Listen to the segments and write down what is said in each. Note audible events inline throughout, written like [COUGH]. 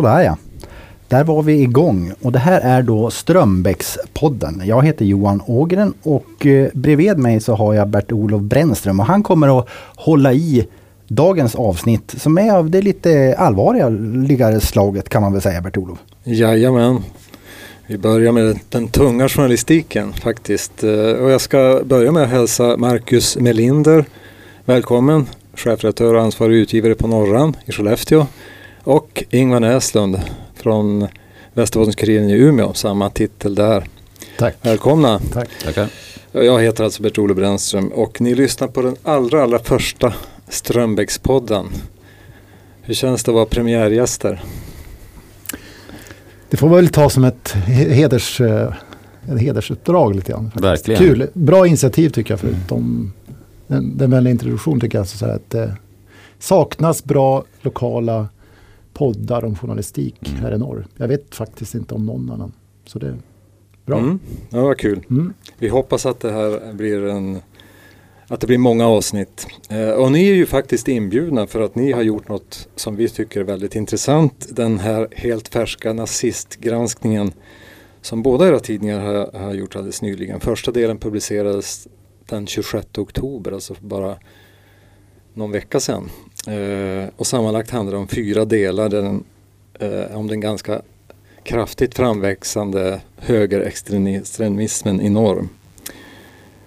Sådär ja. Där var vi igång och det här är då Strömbäckspodden. Jag heter Johan Ågren och eh, bredvid mig så har jag Bert-Olof Brännström och han kommer att hålla i dagens avsnitt som är av det lite allvarligare slaget kan man väl säga Bert-Olof? Jajamän. Vi börjar med den tunga journalistiken faktiskt. Eh, och jag ska börja med att hälsa Marcus Melinder välkommen. Chefredaktör och ansvarig utgivare på Norran i Skellefteå. Och Ingvar Näslund från Västerbottens-Kuriren i Umeå, samma titel där. Tack. Välkomna. Tack. Tackar. Jag heter alltså Bert-Olof Brännström och ni lyssnar på den allra, allra första Strömbäckspodden. Hur känns det att vara premiärgäster? Det får man väl ta som ett heders, eh, ett hedersuppdrag lite grann. faktiskt. Verkligen. Kul, bra initiativ tycker jag förutom den, den vänliga introduktion tycker jag. Så här att det saknas bra lokala poddar om journalistik Mm. här i norr. Jag vet faktiskt inte om någon annan. Så det är bra. Mm. Ja, vad kul. Mm. Vi hoppas att det här blir en att det blir många avsnitt. Eh, och ni är ju faktiskt inbjudna för att ni har gjort något som vi tycker är väldigt intressant. Den här helt färska nazistgranskningen som båda era tidningar har, har gjort alldeles nyligen. Första delen publicerades den 26 oktober, alltså bara någon vecka sedan. Eh, och sammanlagt handlar det om fyra delar. Den, eh, om den ganska kraftigt framväxande högerextremismen i norr.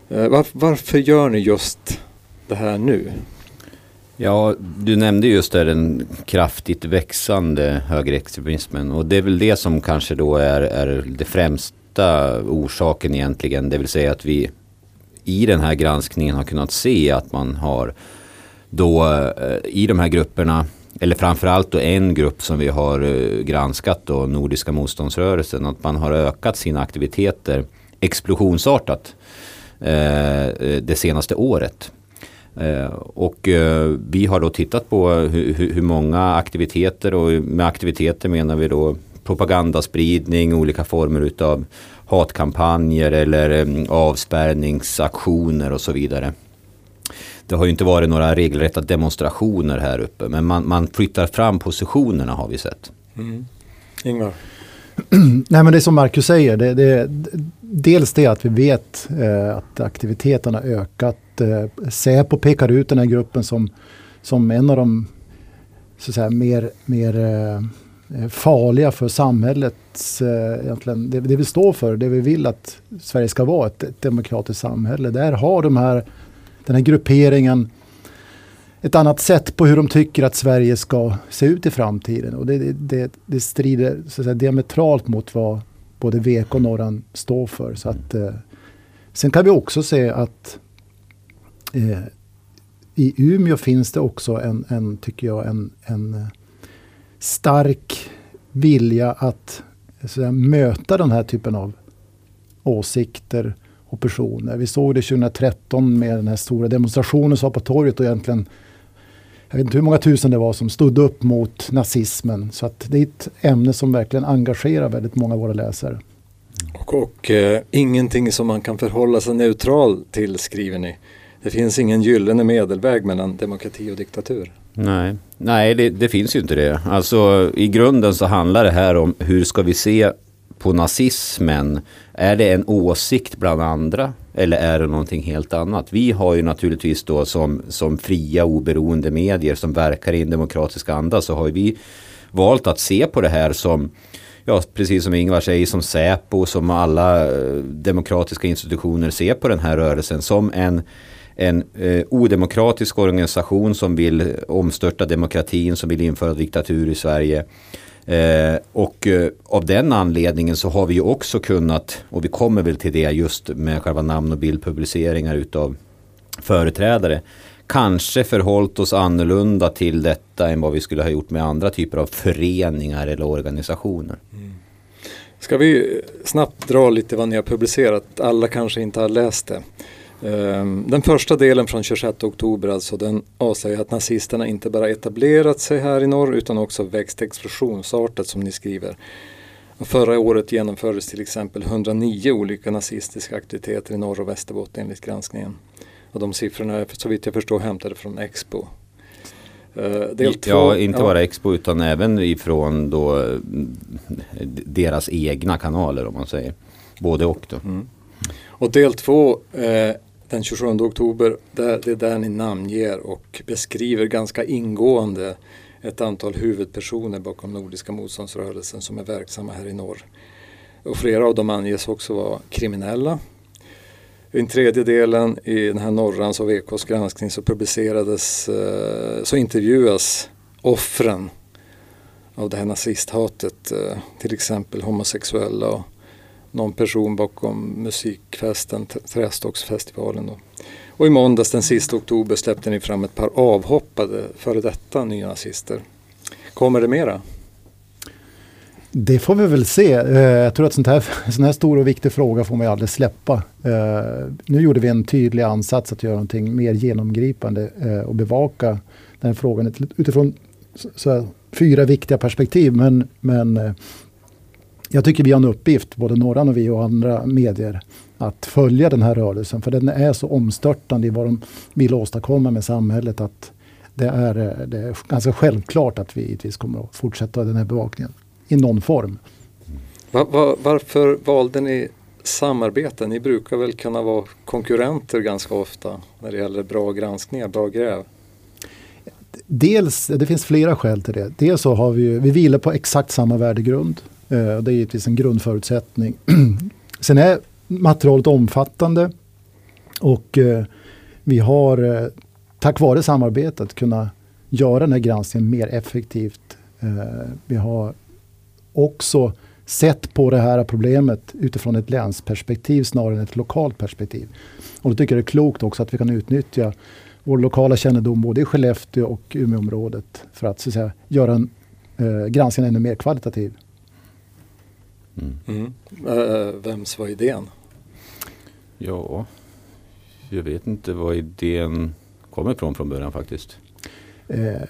Eh, varför gör ni just det här nu? Ja, du nämnde just det, den kraftigt växande högerextremismen och det är väl det som kanske då är, är det främsta orsaken egentligen. Det vill säga att vi i den här granskningen har kunnat se att man har då eh, i de här grupperna eller framförallt då en grupp som vi har eh, granskat då, Nordiska motståndsrörelsen, att man har ökat sina aktiviteter explosionsartat eh, det senaste året. Och vi har då tittat på hur, många aktiviteter och med aktiviteter menar vi då propagandaspridning, olika former utav hatkampanjer eller avspärrningsaktioner och så vidare. Det har ju inte varit några regelrätta demonstrationer här uppe men man, man flyttar fram positionerna har vi sett. Mm. Ingvar? [CLEARS THROAT] Nej men det är som Marcus säger, det, det, dels det att vi vet eh, att aktiviteten har ökat. Eh, Säpo pekar ut den här gruppen som, som en av de så att säga, mer, mer eh, farliga för samhällets, eh, egentligen, det, det vi står för, det vi vill att Sverige ska vara, ett, ett demokratiskt samhälle. Där har de här, den här grupperingen ett annat sätt på hur de tycker att Sverige ska se ut i framtiden. Och det, det, det, strider så att säga, diametralt mot vad både VK och Norran står för. Så att, eh, sen kan vi också se att eh, i Umeå finns det också en, en tycker jag, en, en eh, stark vilja att så att säga, möta den här typen av åsikter och personer. Vi såg det 2013 med den här stora demonstrationen som var på torget och egentligen jag vet inte hur många tusen det var som stod upp mot nazismen. Så att det är ett ämne som verkligen engagerar väldigt många av våra läsare. Och, och eh, ingenting som man kan förhålla sig neutral till skriver ni. Det finns ingen gyllene medelväg mellan demokrati och diktatur. Nej, Nej det, det finns ju inte det. Alltså i grunden så handlar det här om hur ska vi se på nazismen? Är det en åsikt bland andra eller är det någonting helt annat? Vi har ju naturligtvis då som, som fria oberoende medier som verkar i en demokratisk anda så har vi valt att se på det här som Ja, precis som Ingvar säger, som Säpo, som alla eh, demokratiska institutioner ser på den här rörelsen som en en eh, odemokratisk organisation som vill omstörta demokratin, som vill införa diktatur i Sverige. Eh, och eh, av den anledningen så har vi ju också kunnat, och vi kommer väl till det just med själva namn och bildpubliceringar utav företrädare, kanske förhållit oss annorlunda till detta än vad vi skulle ha gjort med andra typer av föreningar eller organisationer. Mm. Ska vi snabbt dra lite vad ni har publicerat? Alla kanske inte har läst det. Ehm, Den första delen från 26 oktober alltså den avslöjar att nazisterna inte bara etablerat sig här i norr utan också växt explosionsartat som ni skriver. Förra året genomfördes till exempel 109 olika nazistiska aktiviteter i norr och Västerbotten enligt granskningen. Och de siffrorna är så vitt jag förstår hämtade från Expo. Uh, del två, ja, inte ja. bara Expo utan även ifrån då mm, deras egna kanaler om man säger. Både och då. Mm. Och del två eh, den 27 oktober, där, det är där ni namnger och beskriver ganska ingående ett antal huvudpersoner bakom Nordiska motståndsrörelsen som är verksamma här i norr. Och flera av dem anges också vara kriminella. I den tredje delen i den här Norrans och VKs granskning så publicerades, eh, så intervjuas offren av det här nazisthatet, eh, till exempel homosexuella och någon person bakom musikfesten, Trästocksfestivalen. Då. Och i måndags den sista oktober släppte ni fram ett par avhoppade före detta nynazister. Kommer det mera? Det får vi väl se. Eh, jag tror att sånt här, [LAUGHS] sån här stor och viktig fråga får man ju aldrig släppa. Eh, nu gjorde vi en tydlig ansats att göra någonting mer genomgripande eh, och bevaka den frågan utifrån så fyra viktiga perspektiv. Men, men jag tycker vi har en uppgift, både Norran och vi och andra medier, att följa den här rörelsen. För den är så omstörtande i vad de vill åstadkomma med samhället att det är, det är ganska självklart att vi givetvis kommer att fortsätta den här bevakningen i någon form. Var, var, varför valde ni samarbete? Ni brukar väl kunna vara konkurrenter ganska ofta när det gäller bra granskningar, bra gräv? Dels, det finns flera skäl till det. Dels så har vi, vi vilar på exakt samma värdegrund. Eh, det är givetvis en grundförutsättning. [CLEARS THROAT] Sen är materialet omfattande och eh, vi har eh, tack vare samarbetet kunnat göra den här granskningen mer effektivt. Vi har också sett på det här problemet utifrån ett länsperspektiv snarare än ett lokalt perspektiv. Och då tycker jag det är klokt också att vi kan utnyttja vår lokala kännedom både i Skellefteå och Umeåområdet för att, så att säga, göra en, eh, granskningen ännu mer kvalitativ. Mm. Mm. Uh, vems var idén? Ja, jag vet inte var idén kom ifrån från början faktiskt. Uh,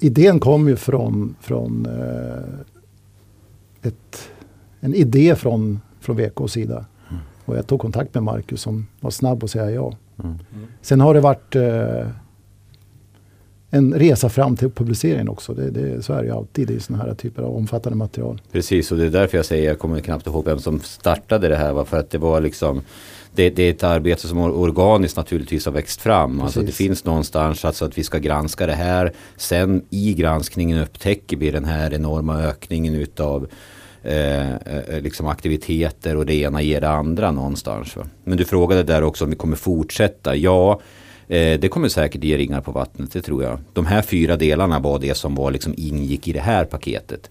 idén kom ju från, från uh, ett, en idé från, från VKs sida. Mm. Och jag tog kontakt med Marcus som var snabb att säga ja. Mm. Sen har det varit en resa fram till publiceringen också. Det, det, så är det ju alltid i sådana här typer av omfattande material. Precis och det är därför jag säger, jag kommer knappt ihåg vem som startade det här. Va? För att det var liksom det, det, är ett arbete som organiskt naturligtvis har växt fram. Alltså det finns någonstans alltså att vi ska granska det här. Sen i granskningen upptäcker vi den här enorma ökningen utav eh, eh liksom aktiviteter och det ena ger det andra någonstans. Va? Men du frågade där också om vi kommer fortsätta. Ja, Eh, det kommer säkert ge ringar på vattnet, det tror jag. De här fyra delarna var det som var liksom ingick i det här paketet.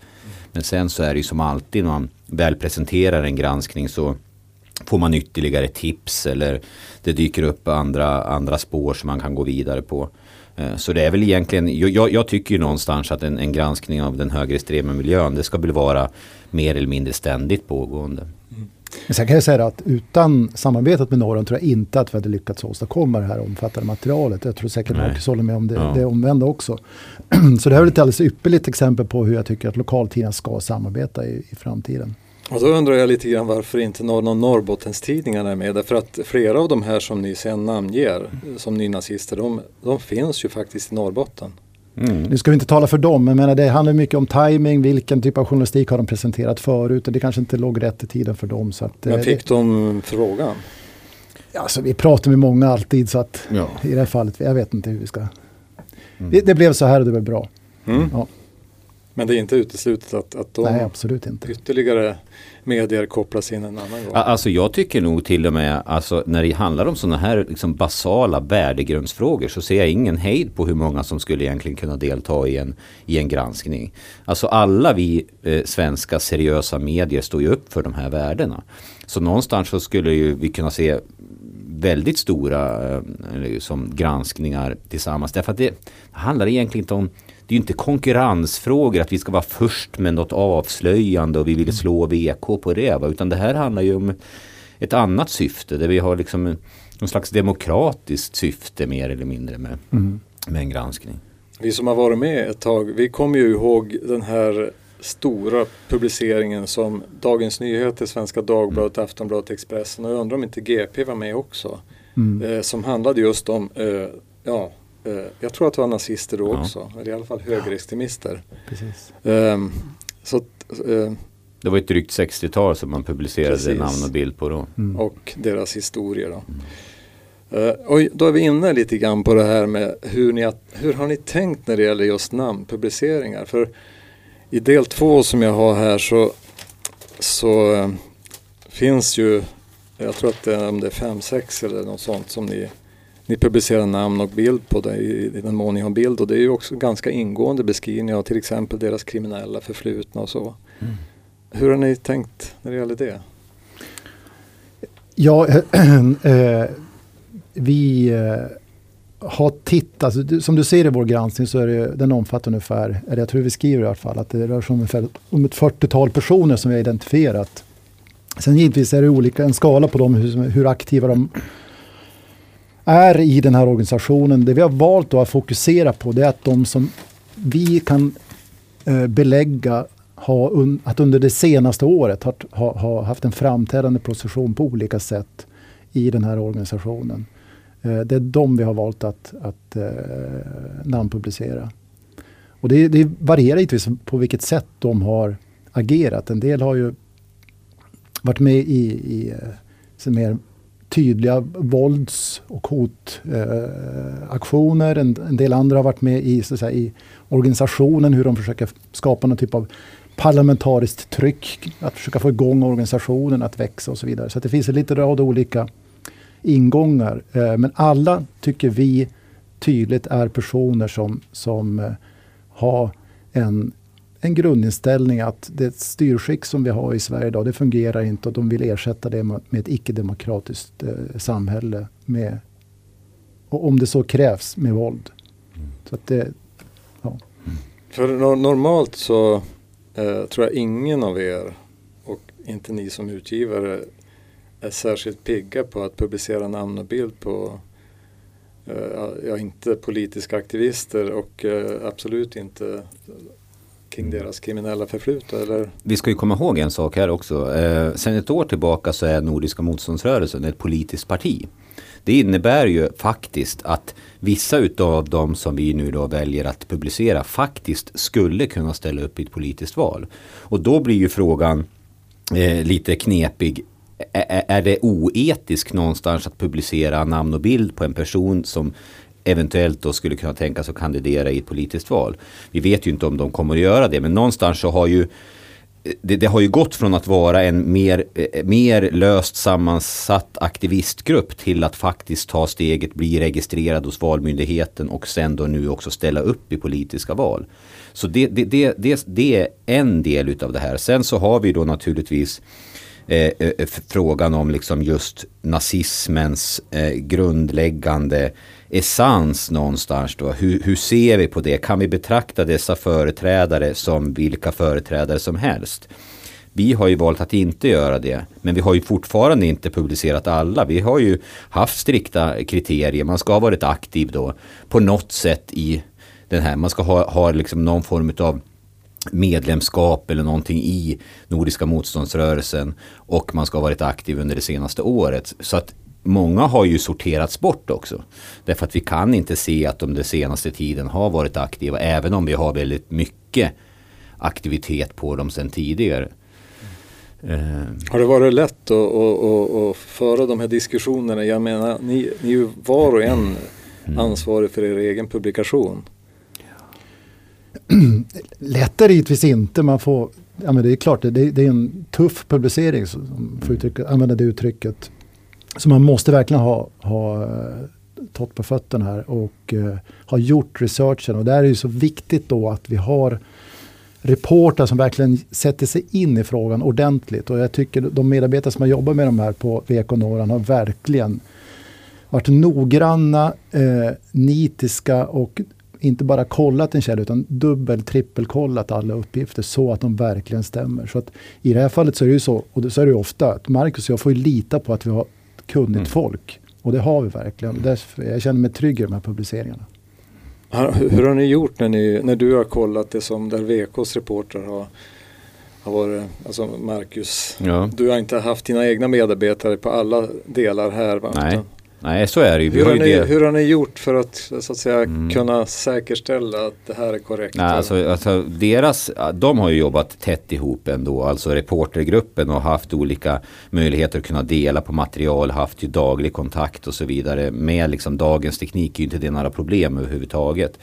Men sen så är det ju som alltid när man väl presenterar en granskning så får man ytterligare tips eller det dyker upp andra, andra spår som man kan gå vidare på. Eh, så det är väl egentligen, jag, jag tycker ju någonstans att en, en, granskning av den högerextrema miljön det ska väl vara mer eller mindre ständigt pågående. Men sen kan jag säga att utan samarbetet med Norron tror jag inte att vi hade lyckats åstadkomma det här omfattande materialet. Jag tror säkert Marcus håller med om det, ja. det omvända också. [CLEARS THROAT] Så det här är ett alldeles ypperligt exempel på hur jag tycker att lokaltidningar ska samarbeta i, i framtiden. Och då undrar jag lite grann varför inte någon av Norrbottenstidningarna är med. Därför att flera av de här som ni sen namnger som nynazister, de, de finns ju faktiskt i Norrbotten. Mm. Nu ska vi inte tala för dem, men det handlar mycket om timing, vilken typ av journalistik har de presenterat förut och det kanske inte låg rätt i tiden för dem. Så att, men eh, fick det, de frågan? Alltså, vi pratar med många alltid så att ja. i det här fallet, jag vet inte hur vi ska... Mm. Det, det, blev så här och det blev bra. Mm. Ja. Men det är inte uteslutet att, att de Nej, absolut inte. ytterligare medier kopplas in en annan gång? Alltså jag tycker nog till och med alltså, när det handlar om sådana här liksom, basala värdegrundsfrågor så ser jag ingen hejd på hur många som skulle egentligen kunna delta i en, i en granskning. Alltså alla vi eh, svenska seriösa medier står ju upp för de här värdena. Så någonstans så skulle ju vi kunna se väldigt stora eh, som granskningar tillsammans. Därför att det handlar egentligen inte om det är ju inte konkurrensfrågor att vi ska vara först med något avslöjande och vi vill slå VK på det. Va? Utan det här handlar ju om ett annat syfte där vi har liksom någon slags demokratiskt syfte mer eller mindre med, mm. med en granskning. Vi som har varit med ett tag, vi kommer ju ihåg den här stora publiceringen som Dagens Nyheter, Svenska Dagbladet, mm. Aftonbladet, Expressen och jag undrar om inte GP var med också. Mm. Eh, som handlade just om eh, ja, jag tror att det var nazister då också, eller i alla fall högerextremister. Precis. Ehm, så eh, Det var ett drygt 60-tal som man publicerade Precis. namn och bild på då. Mm. och deras historier. Då. Eh, och då är vi inne lite grann på det här med hur, ni hur har ni tänkt när det gäller just namnpubliceringar? För i del två som jag har här så, så eh, finns ju, jag tror att det är, om det är fem, sex eller något sånt som ni, ni publicerar namn och bild på det i, den mån ni har bild och det är ju också ganska ingående beskrivningar av till exempel deras kriminella förflutna och så. Mm. Hur har ni tänkt när det gäller det? Ja, [CLEARS THROAT] eh, vi eh, har tittat, alltså, som du ser i vår granskning så är det, den omfattar ungefär, eller jag tror vi skriver i alla fall, att det rör sig om ungefär om ett 40-tal personer som vi har identifierat. Sen givetvis är det olika, en skala på dem, hur, hur aktiva de är i den här organisationen. Det vi har valt då att fokusera på det är att de som vi kan eh, belägga ha un, att under det senaste året har, ha, ha haft en framträdande position på olika sätt i den här organisationen. Eh, det är de vi har valt att, att eh, namnpublicera. Och det, det varierar givetvis på vilket sätt de har agerat. En del har ju varit med i, i eh, mer tydliga vålds och hotaktioner. en, en del andra har varit med i, så att säga, i organisationen, hur de försöker skapa någon typ av parlamentariskt tryck, att försöka få igång organisationen att växa och så vidare. Så att det finns en liten rad olika ingångar. Eh, Men alla tycker vi tydligt är personer som, som eh, har en, en grundinställning att det styrskick som vi har i Sverige idag, det fungerar inte och de vill ersätta det med ett icke-demokratiskt eh, samhälle med, och om det så krävs, med våld. Så att det, För no- normalt så eh, tror jag ingen av er och inte ni som utgivare är särskilt pigga på att publicera namn och bild på eh, ja, inte politiska aktivister och eh, absolut inte kring deras kriminella förflutna. Eller? Vi ska ju komma ihåg en sak här också. Eh, sen ett år tillbaka så är Nordiska motståndsrörelsen ett politiskt parti. Det innebär ju faktiskt att vissa utav dem som vi nu då väljer att publicera faktiskt skulle kunna ställa upp i ett politiskt val. Och då blir ju frågan eh, lite knepig. Är det oetiskt någonstans att publicera namn och bild på en person som eventuellt då skulle kunna tänka sig att kandidera i ett politiskt val. Vi vet ju inte om de kommer att göra det men någonstans så har ju det, det har ju gått från att vara en mer, eh, mer löst sammansatt aktivistgrupp till att faktiskt ta steget, bli registrerad hos Valmyndigheten och sen då nu också ställa upp i politiska val. Så det, det, det, det, det är en del utav det här. Sen så har vi då naturligtvis eh, eh frågan om liksom just nazismens eh, grundläggande essens någonstans då. Hur, hur ser vi på det? Kan vi betrakta dessa företrädare som vilka företrädare som helst? Vi har ju valt att inte göra det. Men vi har ju fortfarande inte publicerat alla. Vi har ju haft strikta kriterier. Man ska ha varit aktiv då på något sätt i den här. Man ska ha, ha liksom någon form av medlemskap eller någonting i Nordiska motståndsrörelsen och man ska ha varit aktiv under det senaste året. Så att många har ju sorterats bort också. Därför att vi kan inte se att de den senaste tiden har varit aktiva även om vi har väldigt mycket aktivitet på dem sedan tidigare. Eh, Har det varit lätt att, att, att, att föra de här diskussionerna? Jag menar, ni, ni är ju var och en ansvarig för er egen publikation. [CLEARS THROAT] Lätt är det givetvis inte. Man får, ja, men det är klart, det, det är en tuff publicering, om jag får uttrycka, använda det uttrycket. Så man måste verkligen ha, ha eh, tagit på fötterna här och eh, ha gjort researchen. Och där är det ju så viktigt då att vi har reportrar som verkligen sätter sig in i frågan ordentligt. Och jag tycker de medarbetare som har jobbat med de här på VK Norran har verkligen varit noggranna, eh, nitiska och inte bara kollat en källa utan dubbel, trippelkollat alla uppgifter så att de verkligen stämmer. Så att I det här fallet så är det ju så, och det, så är det ju ofta, att Marcus och jag får ju lita på att vi har kunnigt Mm. folk. Och det har vi verkligen. Därför, jag känner mig trygg i de här publiceringarna. Hur, hur har ni gjort när, ni, när du har kollat det som där VKs reporter har, har varit, alltså Marcus, ja. du har inte haft dina egna medarbetare på alla delar här va? Nej. Nej, så är det ju. Vi Hur har har, ju ni, det. hur har ni gjort för att, så att säga, Mm. kunna säkerställa att det här är korrekt? Nej, alltså, alltså deras, de har ju jobbat tätt ihop ändå, alltså reportergruppen och haft olika möjligheter att kunna dela på material, haft ju daglig kontakt och så vidare. Med liksom dagens teknik är ju inte det några problem överhuvudtaget.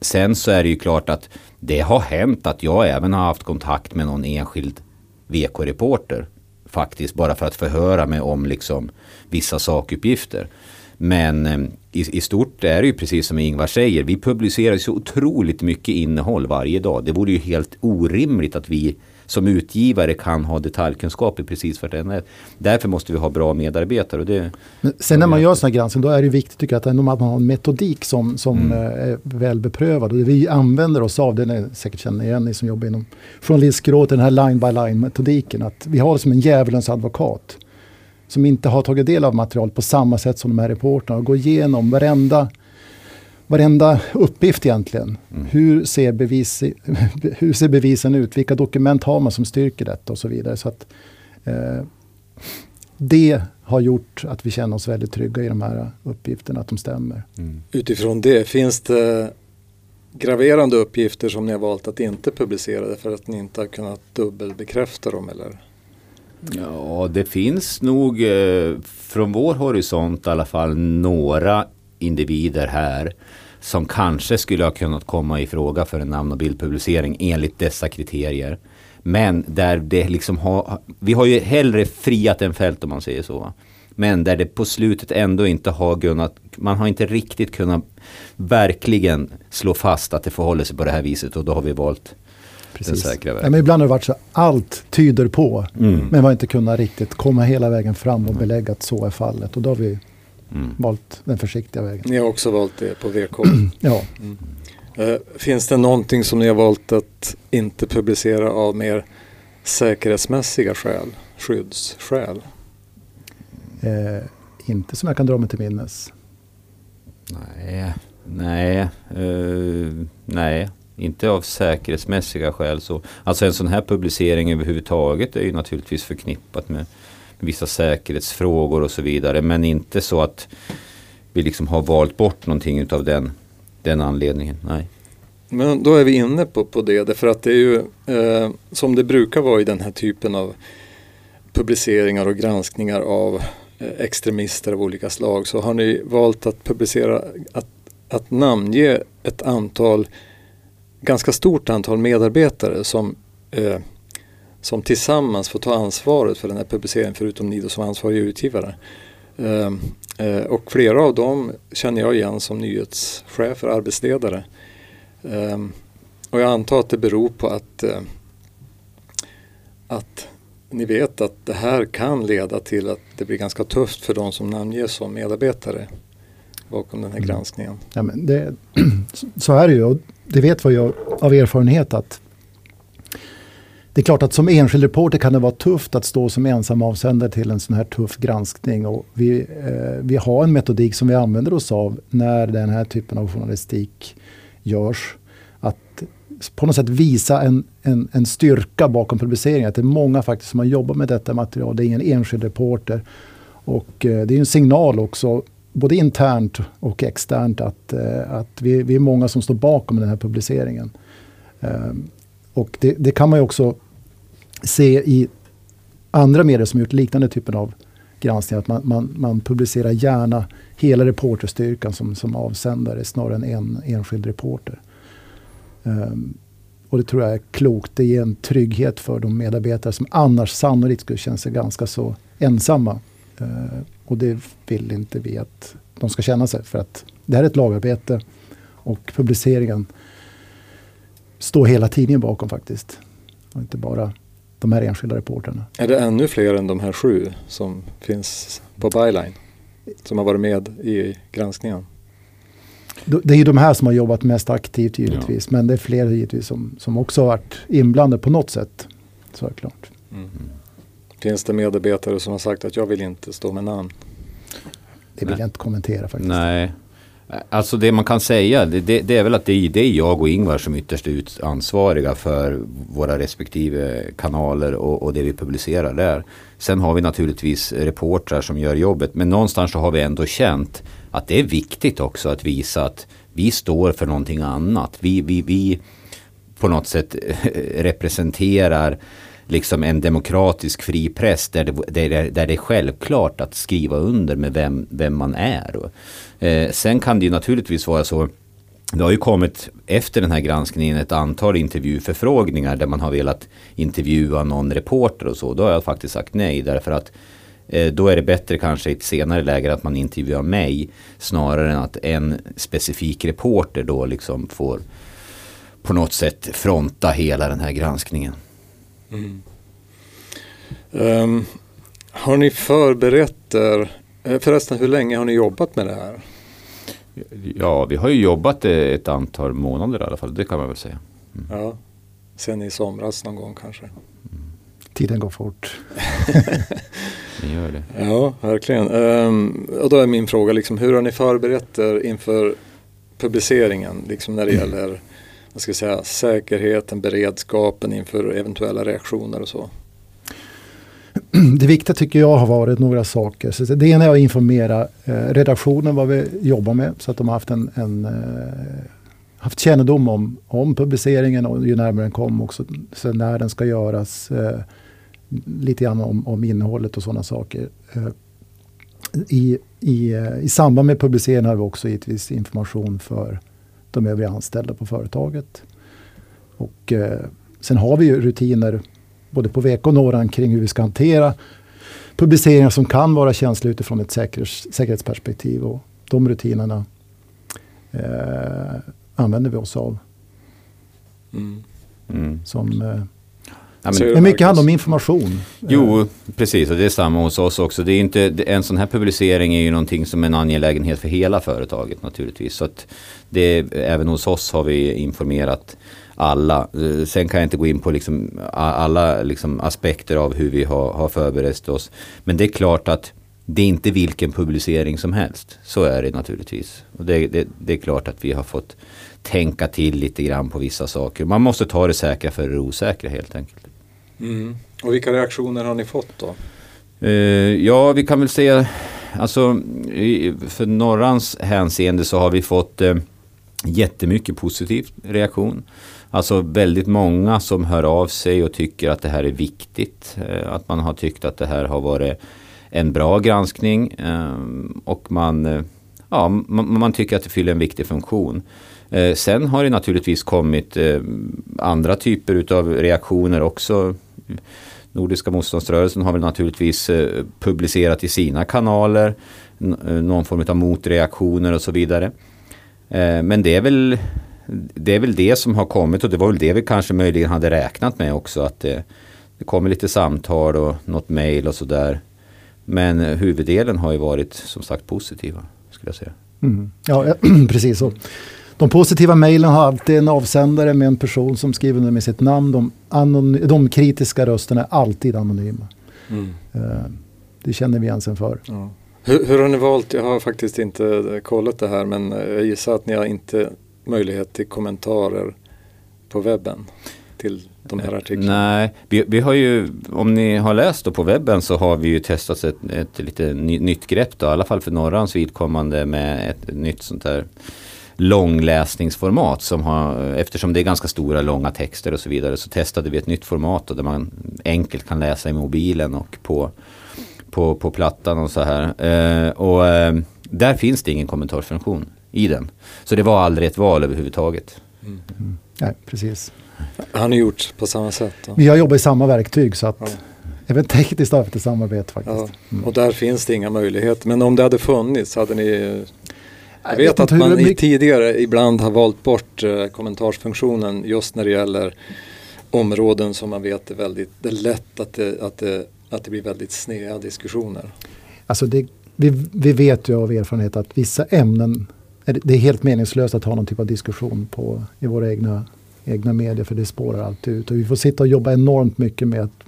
Sen så är det ju klart att det har hänt att jag även har haft kontakt med någon enskild VK-reporter. Faktiskt bara för att förhöra mig om liksom vissa sakuppgifter. Men eh, i, i stort är det ju precis som Ingvar säger. Vi publicerar så otroligt mycket innehåll varje dag. Det vore ju helt orimligt att vi som utgivare kan ha detaljkunskap i precis vartenda ett. Därför måste vi ha bra medarbetare. Och det, Men sen när man gör sådana här granskning då är det viktigt tycker jag att, man har en metodik som, som eh, är väl beprövad. Och det vi använder oss av, den är säkert känner igen ni som jobbar inom journalistskråt, den här line by line metodiken. Att vi har det som en djävulens advokat. Som inte har tagit del av material på samma sätt som de här reportrarna. Och går igenom varenda, varenda uppgift egentligen. Hur, ser bevis, [LAUGHS] hur ser bevisen ut? Vilka dokument har man som styrker detta och så vidare. Så att, eh, det har gjort att vi känner oss väldigt trygga i de här uppgifterna, att de stämmer. Utifrån det, finns det graverande uppgifter som ni har valt att inte publicera för att ni inte har kunnat dubbelbekräfta dem? Eller? Ja, det finns nog eh, från vår horisont i alla fall några individer här som kanske skulle ha kunnat komma i fråga för en namn och bildpublicering enligt dessa kriterier. Men där det liksom har, vi har ju hellre friat än fält om man säger så. Men där det på slutet ändå inte har kunnat, man har inte riktigt kunnat verkligen slå fast att det förhåller sig på det här viset och då har vi valt den säkra Ja, vägen. men ibland har det varit så allt tyder på, Mm. men vi har inte kunnat riktigt komma hela vägen fram och belägga att så är fallet. Och då har vi Mm. valt den försiktiga vägen. Ni har också valt det på VK. [CLEARS THROAT] Ja, Eh, finns det någonting som ni har valt att inte publicera av mer säkerhetsmässiga skäl? Skyddsskäl? eh, inte som jag kan dra mig till minnes. Nej, nej, eh, nej, inte av säkerhetsmässiga skäl. Så. Alltså en sån här publicering överhuvudtaget är ju naturligtvis förknippat med vissa säkerhetsfrågor och så vidare. Men inte så att vi liksom har valt bort någonting utav den, den anledningen. Nej. Men då är vi inne på, på det, därför att det är ju eh, som det brukar vara i den här typen av publiceringar och granskningar av eh, extremister av olika slag så har ni valt att publicera, att, att namnge ett antal, ganska stort antal medarbetare som, eh, som tillsammans får ta ansvaret för den här publiceringen förutom ni då som ansvariga utgivare. Eh, eh, och flera av dem känner jag igen som nyhetschefer, arbetsledare. Um, och jag antar att det beror på att, uh, att ni vet att det här kan leda till att det blir ganska tufft för de som namnges som medarbetare bakom den här Mm. granskningen. Ja, men det, [CLEARS THROAT] så är det ju. Och det vet jag av erfarenhet att det är klart att som enskild reporter kan det vara tufft att stå som ensam avsändare till en sån här tuff granskning. Och vi, eh, vi har en metodik som vi använder oss av när den här typen av journalistik görs. Att på något sätt visa en, en, en styrka bakom publiceringen. Att det är många faktiskt som har jobbat med detta material. Det är ingen enskild reporter. Och eh, det är en signal också både internt och externt att, eh, att vi, vi är många som står bakom den här publiceringen. Ehm, och det, det kan man ju också se i andra medier som gjort liknande typen av granskningar. Att man, man, man publicerar gärna hela reporterstyrkan som, som avsändare snarare än en enskild reporter. Um, och det tror jag är klokt. Det ger en trygghet för de medarbetare som annars sannolikt skulle känna sig ganska så ensamma. Uh, och det vill inte vi att de ska känna sig. För att det här är ett lagarbete och publiceringen står hela tidningen bakom faktiskt. Och inte bara de här enskilda reporterna. Är det ännu fler än de här sju som finns på byline? Som har varit med i granskningen? Det är ju de här som har jobbat mest aktivt givetvis. Men det är fler givetvis som, som också har varit inblandade på något sätt. Så är det klart. Mm. Finns det medarbetare som har sagt att jag vill inte stå med namn? Det vill Nej. jag inte kommentera faktiskt. Nej, Alltså det man kan säga det, det, det, är väl att det är, det är jag och Ingvar som ytterst är ansvariga för våra respektive kanaler och, och, det vi publicerar där. Sen har vi naturligtvis reportrar som gör jobbet men någonstans så har vi ändå känt att det är viktigt också att visa att vi står för någonting annat. Vi, vi, vi på något sätt [LAUGHS] representerar liksom en demokratisk fri press där det, där, där det är självklart att skriva under med vem, vem man är. Eh, sen kan det ju naturligtvis vara så det har ju kommit efter den här granskningen ett antal intervjuförfrågningar där man har velat intervjua någon reporter och så. Då har jag faktiskt sagt nej därför att eh, då är det bättre kanske i ett senare läge att man intervjuar mig snarare än att en specifik reporter då liksom får på något sätt fronta hela den här granskningen. Mm. Um, har ni förberett er, eh, förresten hur länge har ni jobbat med det här? Ja, vi har ju jobbat ett antal månader i alla fall, det kan man väl säga. Mm. Ja, sen i somras någon gång kanske. Mm. Tiden går fort. [LAUGHS] det gör det. Ja, verkligen. Um, och då är min fråga, liksom, hur har ni förberett er inför publiceringen liksom när det mm. gäller vad ska jag säga, säkerheten, beredskapen inför eventuella reaktioner och så? Det viktiga tycker jag har varit några saker. Så det ena är att informera eh, redaktionen vad vi jobbar med så att de har haft, en, en eh, haft kännedom om, om publiceringen och ju närmare den kom också så när den ska göras. Eh, lite grann om, om innehållet och sådana saker. Eh, I, i, eh, I samband med publiceringen har vi också givetvis information för de övriga anställda på företaget. Och eh, sen har vi ju rutiner både på VK och Noran kring hur vi ska hantera publiceringar som kan vara känsliga utifrån ett säkerhets, säkerhetsperspektiv. Och de rutinerna eh, använder vi oss av. Mm. Mm. Som, eh, Ja, men, mycket handlar om information. Jo, precis och det är samma hos oss också. Det är inte, en sån här publicering är ju någonting som är en angelägenhet för hela företaget naturligtvis. Så att det, även hos oss har vi informerat alla. Sen kan jag inte gå in på liksom alla liksom aspekter av hur vi har, har förberett oss. Men det är klart att det är inte vilken publicering som helst. Så är det naturligtvis. Och det, det, det, är klart att vi har fått tänka till lite grann på vissa saker. Man måste ta det säkra för det osäkra helt enkelt. Mm. Och vilka reaktioner har ni fått då? Uh, ja, vi kan väl säga, alltså för Norrans hänseende så har vi fått uh, jättemycket positiv reaktion. Alltså väldigt många som hör av sig och tycker att det här är viktigt. Uh, att man har tyckt att det här har varit en bra granskning ehm, och man, ja, man, man, tycker att det fyller en viktig funktion. Eh, sen har det naturligtvis kommit eh, andra typer av reaktioner också Nordiska motståndsrörelsen har väl naturligtvis eh, publicerat i sina kanaler någon form av motreaktioner och så vidare. Men det är väl det är väl det som har kommit och det var väl det vi kanske möjligen hade räknat med också att det, det kommer lite samtal och något mail och sådär. Men huvuddelen har ju varit som sagt positiva skulle jag säga. Mm. Ja, [CLEARS THROAT] precis så. De positiva mejlen har alltid en avsändare med en person som skriver under med sitt namn. De, de kritiska rösterna är alltid anonyma. Mm. Uh, det känner vi igen sen för. Ja. Hur, hur, har ni valt, jag har faktiskt inte kollat det här men jag gissar att ni har inte möjlighet till kommentarer på webben till de här artiklarna? Nej, vi, vi, har ju, om ni har läst då på webben så har vi ju testat ett, ett lite nytt grepp då, i alla fall för Norrans vidkommande med ett nytt sånt här långläsningsformat som har, eftersom det är ganska stora långa texter och så vidare så testade vi ett nytt format där man enkelt kan läsa i mobilen och på, på, på plattan och så här. Eh, och eh, där finns det ingen kommentarsfunktion i den. Så det var aldrig ett val överhuvudtaget. Mm. Mm. Nej, precis. Har ni gjort på samma sätt? Då? Vi har jobbat i samma verktyg så att ja. Även tekniskt har vi ett samarbete faktiskt. Ja, mm. och där finns det inga möjligheter. Men om det hade funnits, hade ni jag vet, att man mycket... tidigare ibland har valt bort eh, kommentarsfunktionen just när det gäller områden som man vet är väldigt, det är lätt att det, att det, att det blir väldigt sneda diskussioner. Alltså det, vi, vi vet ju av erfarenhet att vissa ämnen, det är helt meningslöst att ha någon typ av diskussion på, i våra egna, egna medier för det spårar alltid ut. Och vi får sitta och jobba enormt mycket med att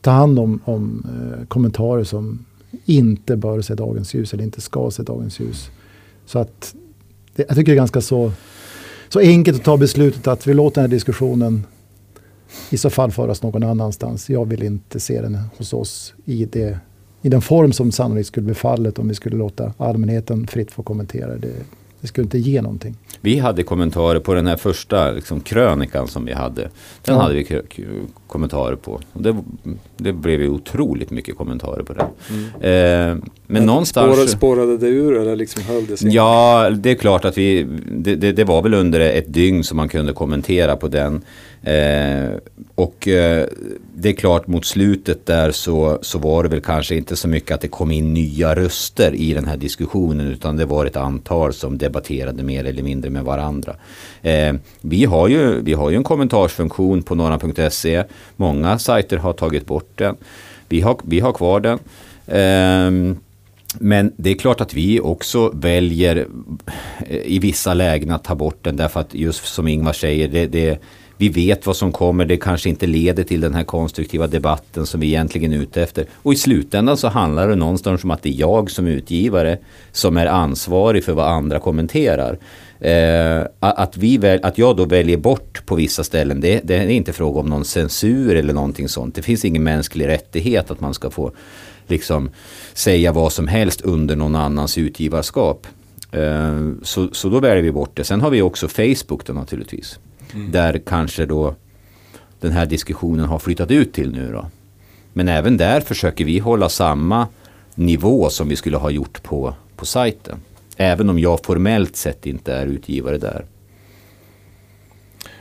ta hand om, om eh, kommentarer som inte bör se dagens ljus eller inte ska se dagens ljus. Så att det, jag tycker det är ganska så, så enkelt att ta beslutet att vi låter den här diskussionen i så fall föras någon annanstans. Jag vill inte se den hos oss i, det, i den form som sannolikt skulle bli fallet om vi skulle låta allmänheten fritt få kommentera. Det, det skulle inte ge någonting. Vi hade kommentarer på den här första liksom, krönikan som vi hade. Den ja. hade vi kommentarer på. Och det, det blev ju otroligt mycket kommentarer på den. Mm. Eh, men, men någonstans... Spårade, spårade det ur eller liksom höll det sig? Ja, det är klart att vi... Det, det, det var väl under ett dygn som man kunde kommentera på den. Eh, och eh, det är klart mot slutet där så, så var det väl kanske inte så mycket att det kom in nya röster i den här diskussionen utan det var ett antal som debatterade mer eller mindre med varandra. Eh, vi, har ju, vi har ju en kommentarsfunktion på norran.se. Många sajter har tagit bort den. Vi har, vi har kvar den. Eh, men det är klart att vi också väljer eh, i vissa lägen att ta bort den därför att just som Ingvar säger det, det vi vet vad som kommer, det kanske inte leder till den här konstruktiva debatten som vi egentligen är ute efter. Och i slutändan så handlar det någonstans om att det är jag som utgivare som är ansvarig för vad andra kommenterar. Eh, att, vi väl, att jag då väljer bort på vissa ställen, det, det är inte fråga om någon censur eller någonting sånt. Det finns ingen mänsklig rättighet att man ska få liksom säga vad som helst under någon annans utgivarskap. Eh, så, så då väljer vi bort det. Sen har vi också Facebook då naturligtvis. Mm. Där kanske då den här diskussionen har flyttat ut till nu då. Men även där försöker vi hålla samma nivå som vi skulle ha gjort på, på sajten. Även om jag formellt sett inte är utgivare där.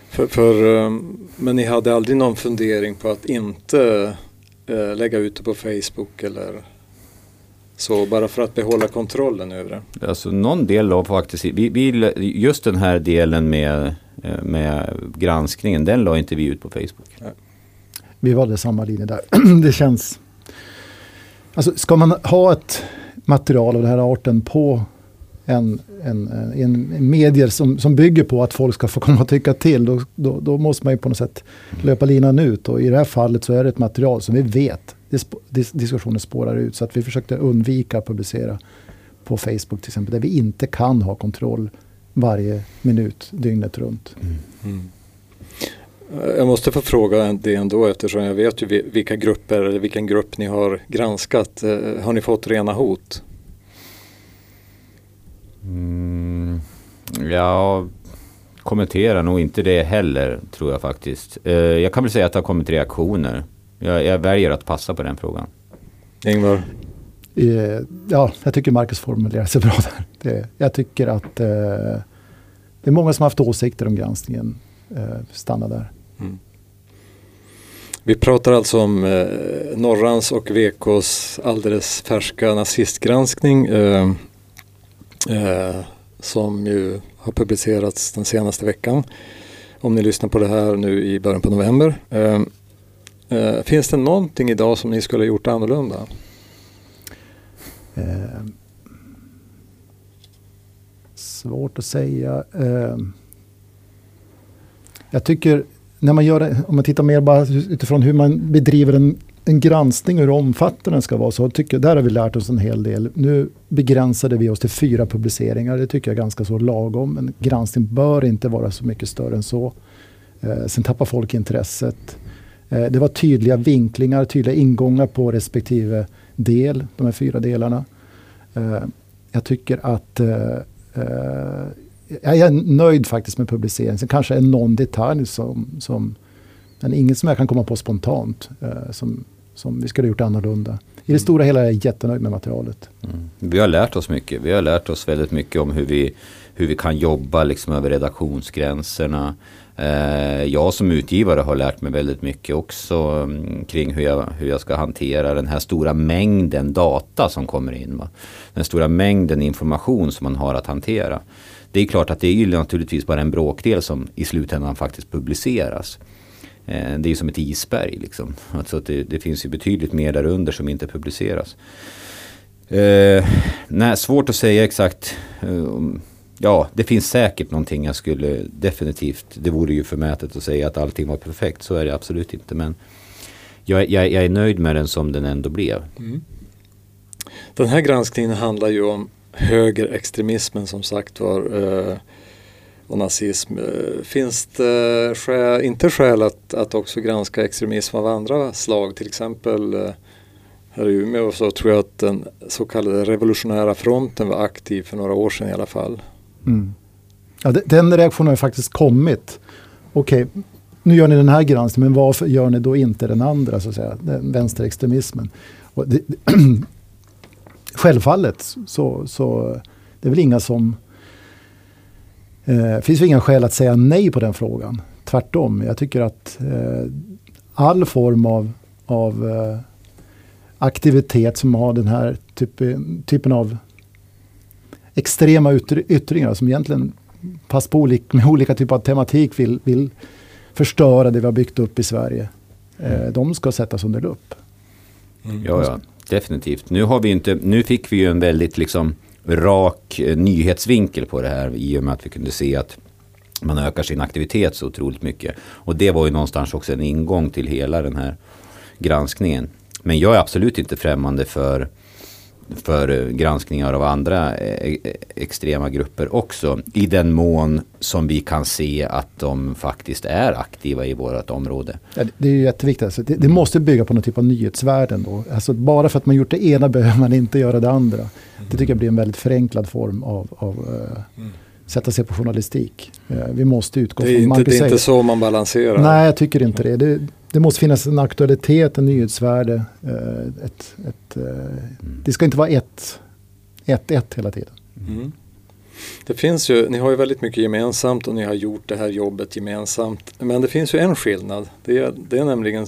För, för, ehm, men ni hade aldrig någon fundering på att inte äh, lägga ut det på Facebook eller så bara för att behålla kontrollen över det? Alltså någon del av faktiskt, vi, vi, just den här delen med Eh, med granskningen, den la inte vi ut på Facebook. Vi valde samma linje där. [CLEARS THROAT] det känns... Alltså ska man ha ett material av den här arten på en, en, en medier som, som bygger på att folk ska få komma och tycka till, då, då, då måste man ju på något sätt löpa linan ut. Och i det här fallet så är det ett material som vi vet dis, diskussionen spårar ut. Så att vi försökte undvika att publicera på Facebook till exempel, där vi inte kan ha kontroll varje minut dygnet runt. Mm. Mm. Jag måste få fråga det ändå eftersom jag vet ju vilka grupper eller vilken grupp ni har granskat. Eh, har ni fått rena hot? Mm, jag kommenterar nog inte det heller tror jag faktiskt. Eh, jag kan väl säga att det har kommit reaktioner. Jag, jag väljer att passa på den frågan. Ingvar? Eh, ja, jag tycker Marcus formulerar sig [LAUGHS] bra där. Det, jag tycker att eh, det är många som har haft åsikter om granskningen. Eh, stanna där. Mm. Vi pratar alltså om eh, Norrans och VKs alldeles färska nazistgranskning eh, eh, som ju har publicerats den senaste veckan. Om ni lyssnar på det här nu i början på november. Eh, eh, finns det någonting idag som ni skulle ha gjort annorlunda? Eh, svårt att säga. Eh, jag tycker, när man gör det, om man tittar mer bara utifrån hur man bedriver en, en granskning och hur omfattande den ska vara, så tycker där har vi lärt oss en hel del. Nu begränsade vi oss till fyra publiceringar, det tycker jag är ganska så lagom. En granskning bör inte vara så mycket större än så. Eh, sen tappar folk intresset. Eh, det var tydliga vinklingar, tydliga ingångar på respektive del, de här fyra delarna. Eh, jag tycker att eh, eh, jag är nöjd faktiskt med publiceringen. Sen kanske är någon detalj som, som men inget som jag kan komma på spontant som, som vi skulle ha gjort annorlunda. I det stora hela är jag jättenöjd med materialet. Mm. Vi har lärt oss mycket. Vi har lärt oss väldigt mycket om hur vi, hur vi kan jobba liksom över redaktionsgränserna. Eh, jag som utgivare har lärt mig väldigt mycket också mm, kring hur jag, hur jag ska hantera den här stora mängden data som kommer in. Va? Den stora mängden information som man har att hantera. Det är klart att det är ju naturligtvis bara en bråkdel som i slutändan faktiskt publiceras. Eh, det är som ett isberg liksom. Alltså det, det, finns ju betydligt mer där under som inte publiceras. Eh, nej, svårt att säga exakt. Eh, ja, det finns säkert någonting jag skulle definitivt, det vore ju förmätet att säga att allting var perfekt, så är det absolut inte. Men jag, jag, jag är nöjd med den som den ändå blev. Mm. Den här granskningen handlar ju om högerextremismen som sagt var eh, och nazism. Eh, finns det skäl, inte skäl att, att också granska extremism av andra slag? Till exempel eh, här i Umeå så tror jag att den så kallade revolutionära fronten var aktiv för några år sedan i alla fall. Mm. Ja, den reaktionen har faktiskt kommit. Okej, nu gör ni den här granskningen, men varför gör ni då inte den andra, så att säga, den vänsterextremismen? Och det, [CLEARS THROAT] självfallet så, så det är väl inga som... Eh, finns det inga skäl att säga nej på den frågan. Tvärtom, jag tycker att eh, all form av, av eh, aktivitet som har den här typ, typen av extrema yttringar som egentligen fast på olik, med olika typer av tematik vill, vill förstöra det vi har byggt upp i Sverige. Eh, de ska sättas under lupp. Mm. Ja, ja, definitivt. Nu, har vi inte, nu fick vi ju en väldigt liksom rak eh, nyhetsvinkel på det här i och med att vi kunde se att man ökar sin aktivitet så otroligt mycket. Och det var ju någonstans också en ingång till hela den här granskningen. Men jag är absolut inte främmande för för granskningar av andra eh, extrema grupper också. I den mån som vi kan se att de faktiskt är aktiva i vårt område. Ja, det är ju jätteviktigt. Alltså det, det, måste bygga på någon typ av nyhetsvärden. Då. Alltså bara för att man gjort det ena [LAUGHS] behöver man inte göra det andra. Det tycker jag blir en väldigt förenklad form av, av uh, sätta sig på journalistik. Uh, vi måste utgå det är från... Inte, det är inte så man balanserar. Nej, jag tycker inte det. det det måste finnas en aktualitet, en nyhetsvärde. Eh, ett, ett, mm. Det ska inte vara ett, ett, ett hela tiden. Mm. Det finns ju, ni har ju väldigt mycket gemensamt och ni har gjort det här jobbet gemensamt. Men det finns ju en skillnad. Det är, det är nämligen,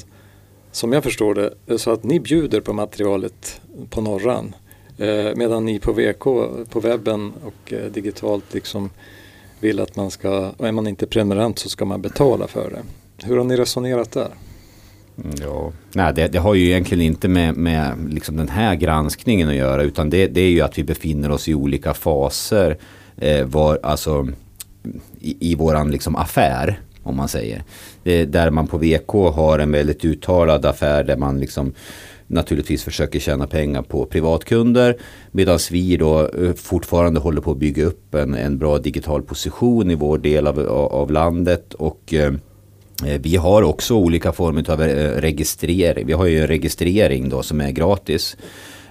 som jag förstår det, så att ni bjuder på materialet på Norran. Eh, medan ni på VK, på webben och eh, digitalt liksom vill att man ska, och är man inte prenumerant så ska man betala för det. Hur har ni resonerat där? Ja, nej det, det, har ju egentligen inte med, med liksom den här granskningen att göra utan det, det är ju att vi befinner oss i olika faser eh, var, alltså, i, i våran liksom affär om man säger. Det, där man på VK har en väldigt uttalad affär där man liksom naturligtvis försöker tjäna pengar på privatkunder. Medan vi då eh, fortfarande håller på att bygga upp en, en bra digital position i vår del av, av landet. och Eh, vi har också olika former av eh, registrering. Vi har ju en registrering då som är gratis.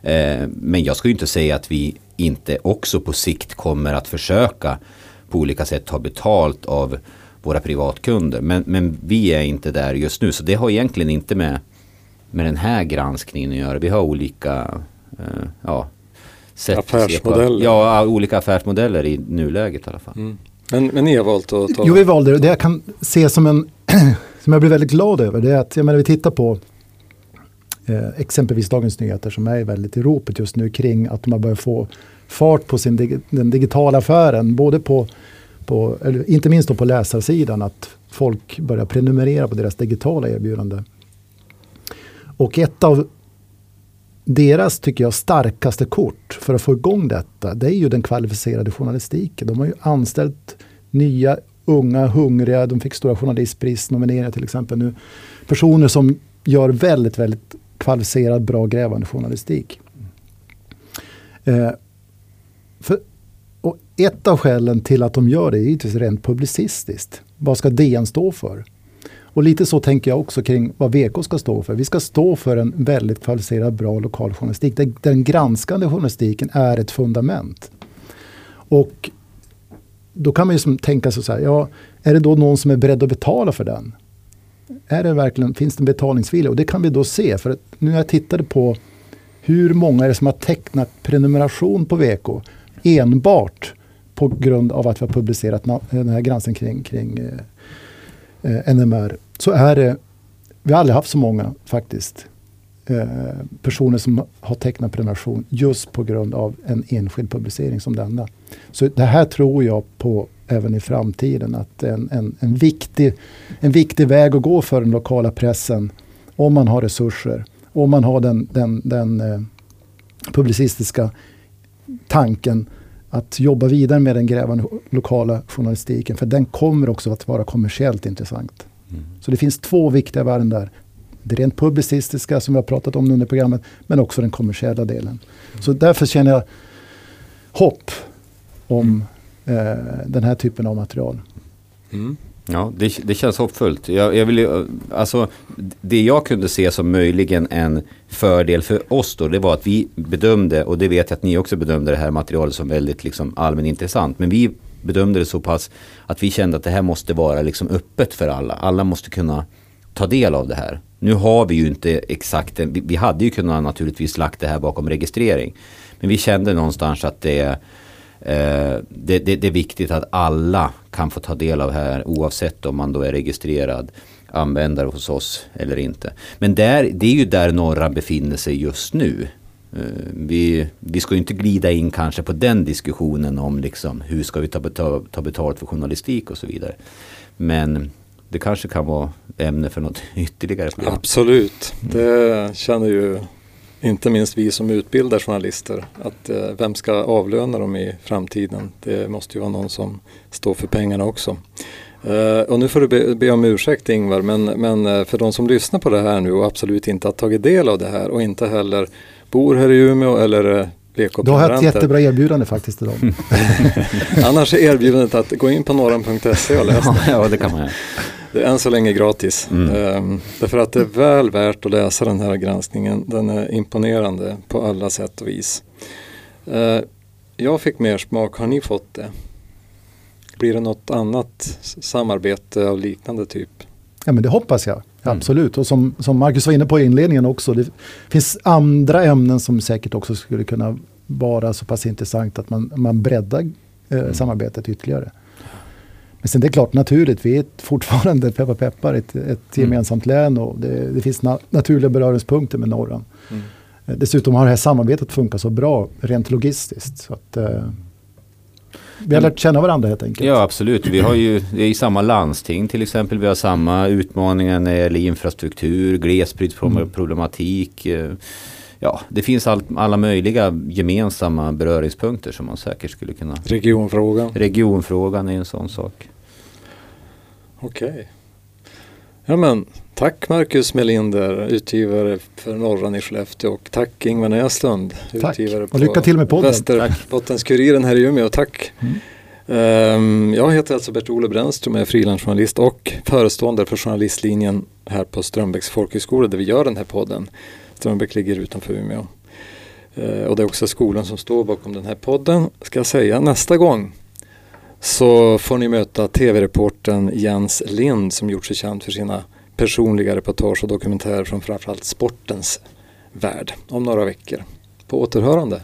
Eh, men jag ska ju inte säga att vi inte också på sikt kommer att försöka på olika sätt ta betalt av våra privatkunder. Men, men vi är inte där just nu. Så det har egentligen inte med, med den här granskningen att göra. Vi har olika ja, sätt affärsmodeller. Ja, olika affärsmodeller i nuläget i alla fall. Mm. Men, men ni har valt att ta... Jo, vi valde det. Det jag kan se som en [CLEARS THROAT] som jag blir väldigt glad över det är att jag menar, vi tittar på eh, exempelvis Dagens Nyheter som är väldigt i ropet just nu kring att man börjar få fart på sin dig, den digitala affären. Både på, på eller inte minst på läsarsidan att folk börjar prenumerera på deras digitala erbjudande. Och ett av deras, tycker jag, starkaste kort för att få igång detta, det är ju den kvalificerade journalistiken. De har ju anställt nya unga, hungriga, de fick Stora journalistprisnomineringar till exempel nu. Personer som gör väldigt, väldigt kvalificerad, bra grävande journalistik. Eh, för, och ett av skälen till att de gör det är givetvis rent publicistiskt. Vad ska DN stå för? Och lite så tänker jag också kring vad VK ska stå för. Vi ska stå för en väldigt kvalificerad, bra lokal journalistik. Den granskande journalistiken är ett fundament. Och då kan man ju tänka sig så här, ja, är det då någon som är beredd att betala för den? Är det verkligen, finns det en betalningsvilja? Och det kan vi då se, för att nu när jag tittade på hur många är det som har tecknat prenumeration på VK enbart på grund av att vi har publicerat den här granskningen kring, kring eh, eh NMR. Så är det, vi har aldrig haft så många faktiskt, personer som har tecknat prenumeration just på grund av en enskild publicering som denna. Så det här tror jag på även i framtiden att en, en, en, viktig, en viktig väg att gå för den lokala pressen om man har resurser, om man har den, den, den eh, publicistiska tanken att jobba vidare med den grävande lokala journalistiken. För den kommer också att vara kommersiellt intressant. Mm. Så det finns två viktiga värden där. Det rent publicistiska som vi har pratat om under programmet, men också den kommersiella delen. Mm. Så därför känner jag hopp om eh, den här typen av material. Mm. Ja, det, det känns hoppfullt. Jag, jag vill, alltså, det jag kunde se som möjligen en fördel för oss då, det var att vi bedömde, och det vet jag att ni också bedömde det här materialet som väldigt liksom, allmänintressant. Men vi bedömde det så pass att vi kände att det här måste vara liksom öppet för alla. Alla måste kunna ta del av det här. Nu har vi ju inte exakt, vi, vi hade ju kunnat naturligtvis lagt det här bakom registrering. Men vi kände någonstans att det Eh, det, det, det, är viktigt att alla kan få ta del av det här oavsett om man då är registrerad användare hos oss eller inte. Men där, det är ju där Norra befinner sig just nu. Eh, vi, vi ska ju inte glida in kanske på den diskussionen om liksom hur ska vi ta, ta, ta betalt för journalistik och så vidare. Men det kanske kan vara ämne för något [LAUGHS] ytterligare. Absolut, det känner ju inte minst vi som utbildar journalister, att eh, vem ska avlöna dem i framtiden? Det måste ju vara någon som står för pengarna också. Uh, och nu får du be, be om ursäkt Ingvar, men, men uh, för de som lyssnar på det här nu och absolut inte har tagit del av det här och inte heller bor här i Umeå eller Du har ett jättebra erbjudande faktiskt idag. [LAUGHS] Annars är erbjudandet att gå in på norran.se och läsa. [LAUGHS] ja, det kan man göra. Det är än så länge gratis. Mm. Um, därför att det är väl värt att läsa den här granskningen. Den är imponerande på alla sätt och vis. Uh, jag fick mer smak, har ni fått det? Blir det något annat samarbete av liknande typ? Ja men det hoppas jag, mm. absolut. Och som, som Marcus var inne på i inledningen också, det finns andra ämnen som säkert också skulle kunna vara så pass intressant att man, man breddar eh, mm. samarbetet ytterligare. Men sen det är klart, naturligt, vi är fortfarande, peppar peppar, ett, ett mm. gemensamt län och det, det finns na naturliga beröringspunkter med Norran. Mm. Eh, dessutom har det här samarbetet funkat så bra rent logistiskt. Så att, eh, vi har lärt känna varandra helt enkelt. Ja absolut, vi har ju det är i samma landsting till exempel. Vi har samma utmaningar när det gäller infrastruktur, glesbygdsproblematik. Mm. Ja, det finns all, alla möjliga gemensamma beröringspunkter som man säkert skulle kunna... Regionfrågan. Regionfrågan är en sån sak. Okej. Okay. Ja men tack Marcus Melinder, utgivare för Norran i Skellefteå och tack Ingvar Näslund, tack. utgivare och lycka till med podden. Västerbottens-Kuriren här i Umeå. Tack. Mm. Um, jag heter alltså Bert-Olof Brännström, är frilansjournalist och föreståndare för journalistlinjen här på Strömbäcks folkhögskola där vi gör den här podden. Strömbäck ligger utanför Umeå. Eh, och det är också skolan som står bakom den här podden, ska jag säga. Nästa gång så får ni möta TV-reportern Jens Lind som gjort sig känd för sina personliga reportage och dokumentärer från framförallt sportens värld om några veckor. På återhörande.